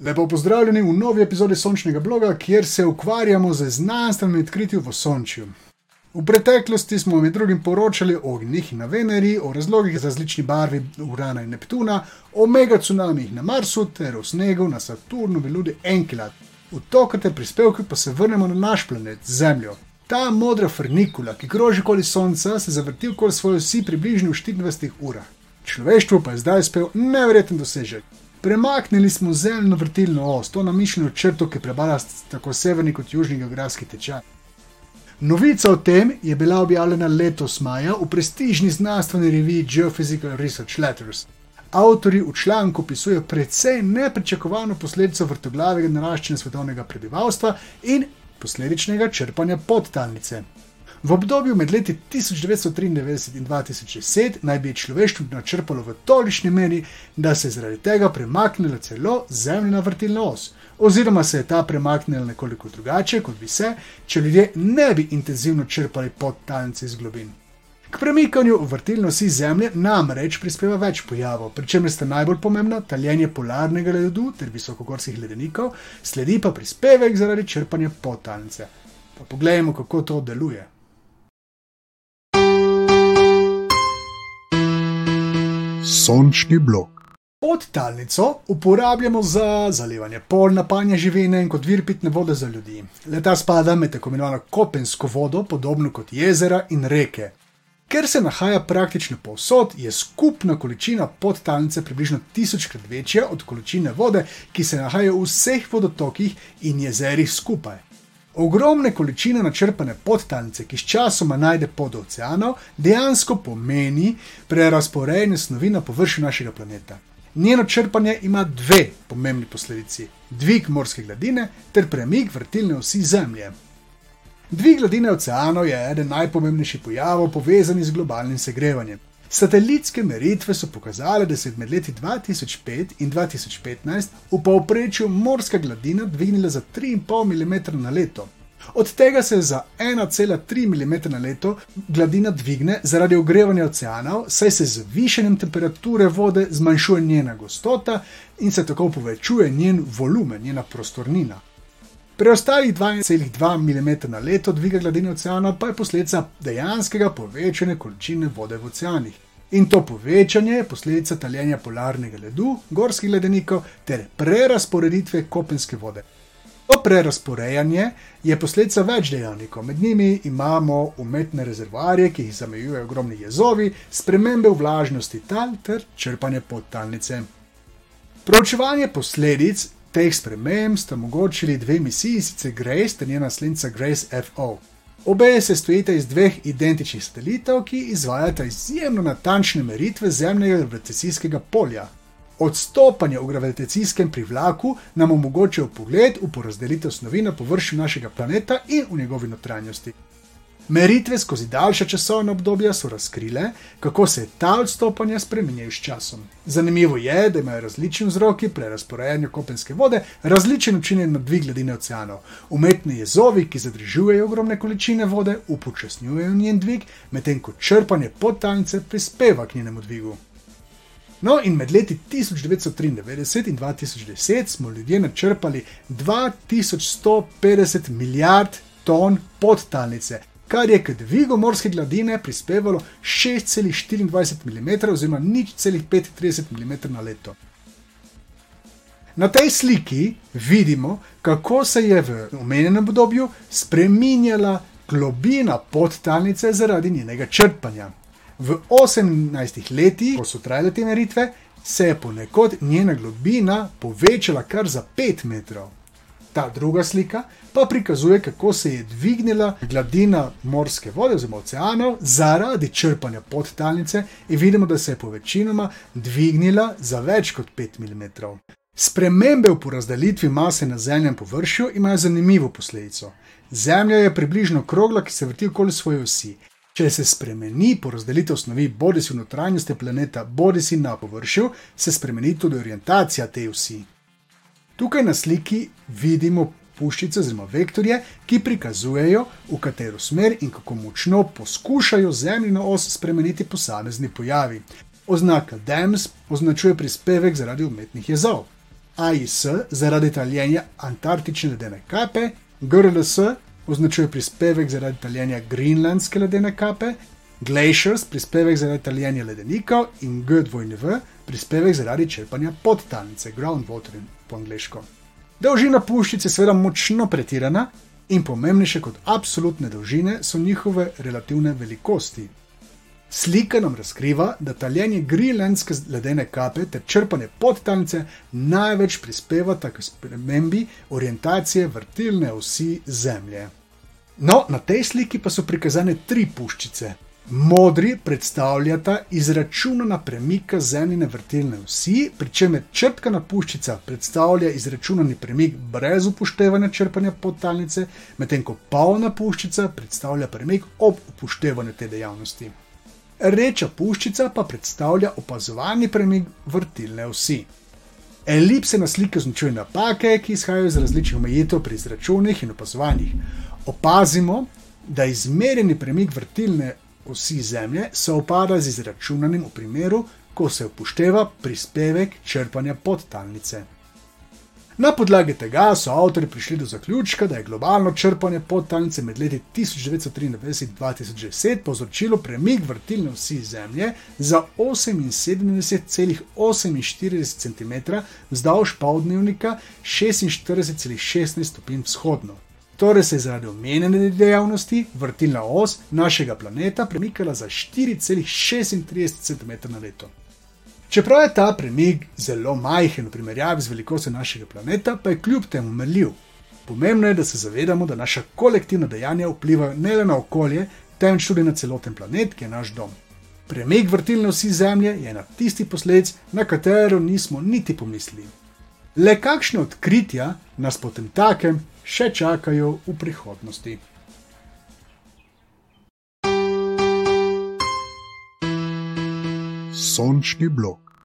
Lepo pozdravljeni v novi epizodi Sončnega bloga, kjer se ukvarjamo z znanstvenimi odkritji v Sončju. V preteklosti smo med drugim poročali o ognjih na Veneri, o razlogih za različni barvi Urana in Neptuna, o megatsunamih na Marsu ter o snegu na Saturnu v Ludi Enkilat. V tokratne prispevke pa se vrnemo na naš planet, Zemljo. Ta modra frnikula, ki kroži okoli Sonca, se zavrti okoli svoje osi približno v 24 urah. Človeštvo pa je zdaj spel nevreten dosežek. Premaknili smo zemljino vrtilno os, to namišljeno črto, ki prebara tako severni kot južni geografski tečaj. Novica o tem je bila objavljena letos maja v prestižni znanstveni reviji Geophysical Research Letters. Avtori v članku opisujejo precej nepričakovano posledico vrtoglavega naraščanja svetovnega prebivalstva in posledičnega črpanja podtalnice. V obdobju med leti 1993 in 2010 naj bi človeštvo načrpalo v tolikšni meri, da se je zaradi tega premaknila celo zemljina vrtilna os, oziroma se je ta premaknila nekoliko drugače, kot bi se, če ljudje ne bi intenzivno črpali podtalnice iz globin. K premikanju vrtilne osi Zemlje namreč prispeva več pojavov, pri čemer sta najbolj pomembna taljenje polarnega ledu ter visokogorskih ledenikov, sledi pa prispevek zaradi črpanja podtalnice. Pa poglejmo, kako to deluje. Sončni blok. Podtalnico uporabljamo za zalivanje pol, napajanje živine in kot vir pitne vode za ljudi. Leta spada med tako imenovano kopensko vodo, podobno kot jezera in reke. Ker se nahaja praktično povsod, je skupna količina podtalnice približno tisočkrat večja od količine vode, ki se nahaja v vseh vodotokih in jezerih skupaj. Ogromne količine načrpane podtalnice, ki sčasoma najde pod oceanom, dejansko pomeni prerasporejanje snovi na površju našega planeta. Njeno črpanje ima dve pomembni posledici: dvig morske gladine ter premik vrtilne osi Zemlje. Dvig gladine oceanov je eden najpomembnejših pojavov povezanih z globalnim segrevanjem. Satelitske meritve so pokazale, da se je med leti 2005 in 2015 v povprečju morska gladina dvignila za 3,5 mm na leto. Od tega se za 1,3 mm na leto gladina dvigne zaradi ogrevanja oceanov, saj se z višanjem temperature vode zmanjšuje njena gostota in se tako povečuje njen volumen, njena prostornina. Preostalih 2,2 mm na leto dviga gladine oceana pa je posledica dejanskega povečanja količine vode v oceanih. In to povečanje je posledica taljenja polarnega ledu, gorskih ledenikov ter prerasporeditve kopenske vode. To prerasporejanje je posledica več dejavnikov, med njimi imamo umetne rezervoarje, ki jih zamejujejo ogromni jezovi, spremembe vlažnosti tal ter črpanje podtalnice. Proučevanje posledic teh sprememb sta omogočili dve misiji, sicer Grace ter njena slinca Grace FO. Obe se stojita iz dveh identičnih satelitov, ki izvajata izjemno natančne meritve zemljega gravitacijskega polja. Odstopanje v gravitacijskem privlaku nam omogoča pogled v porazdelitev snovi na površju našega planeta in v njegovi notranjosti. Meritve skozi daljša časovna obdobja so razkrile, kako se ta odstopanja spremenjajo s časom. Zanimivo je, da imajo različni vzroki prerasporejanja kopenske vode različen učinek na dvig gladine oceanov. Umetni jezovi, ki zadržujejo ogromne količine vode, upočasnjujejo njen dvig, medtem ko črpanje podtalnice prispeva k njenemu dvigu. No, in med leti 1993 in 2010 smo ljudje načrpali 2150 milijard ton podtalnice, kar je k dvigu morske gladine prispevalo 6,24 mm oziroma 0,35 mm na leto. Na tej sliki vidimo, kako se je v omenjenem obdobju spreminjala globina podtalnice zaradi njenega črpanja. V 18 letih, ko so trajale te meritve, se je ponekod njena globina povečala kar za 5 metrov. Ta druga slika pa prikazuje, kako se je dvignila gladina morske vode oziroma oceanov zaradi črpanja podtalnice in vidimo, da se je povečinoma dvignila za več kot 5 mm. Spremembe v porazdelitvi mase na zemljem površju imajo zanimivo posledico. Zemlja je približno krogla, ki se vrti okoli svoje osi. Če se spremeni porazdelitev snovi, bodi si v notranjosti planeta, bodi si na površju, se spremeni tudi orientacija te osi. Tukaj na sliki vidimo puščice oziroma vektorje, ki prikazujejo, v katero smer in kako močno poskušajo zemljino os spremeniti posamezni pojavi. Oznaka DEMS označuje prispevek zaradi umetnih jezov. AIS zaradi taljenja antarktične ledene kape, GRLS označuje prispevek zaradi taljenja grenlandske ledene kape, Glaciers prispevek zaradi taljenja ledenikov in G2V prispevek zaradi črpanja podtalnice, groundwater po angliško. Dolžina puščic je seveda močno pretirana in pomembnejše kot absolutne dolžine so njihove relativne velikosti. Slika nam razkriva, da taljenje grenlandske ledene kape ter črpanje podtalnice največ prispevata k spremembi orientacije vrtilne osi Zemlje. No, na tej sliki pa so prikazane tri puščice. Modri predstavljata izračunana premika zemljine vrtilne osi, pri čemer črtkana puščica predstavlja izračunani premik brez upoštevanja črpanja podtalnice, medtem ko polna puščica predstavlja premik ob upoštevanju te dejavnosti. Reča puščica pa predstavlja opazovani premik vrtilne osi. Elipse na sliki označuje napake, ki izhajajo iz različnih omejitev pri izračunih in opazovanjih. Opazimo, da izmerjeni premik vrtilne osi Zemlje se opada z izračunanim v primeru, ko se upošteva prispevek črpanja podtalnice. Na podlagi tega so avtori prišli do zaključka, da je globalno črpanje podtalnice med leti 1993 in 2010 povzročilo premik vrtilne osi Zemlje za 78,48 cm vzdolž povdnevnika 46,16 stopinj vzhodno. Torej se je zaradi omenjene dejavnosti vrtilna os našega planeta premikala za 4,36 cm na leto. Čeprav je ta premik zelo majhen v primerjavi z velikostjo našega planeta, pa je kljub temu merljiv. Pomembno je, da se zavedamo, da naša kolektivna dejanja vplivajo ne le na okolje, temveč tudi na celoten planet, ki je naš dom. Premik vrtilne osi Zemlje je ena tistih posledic, na katero nismo niti pomislili. Le kakšne odkritja nas potem takem še čakajo v prihodnosti. Sončni blok.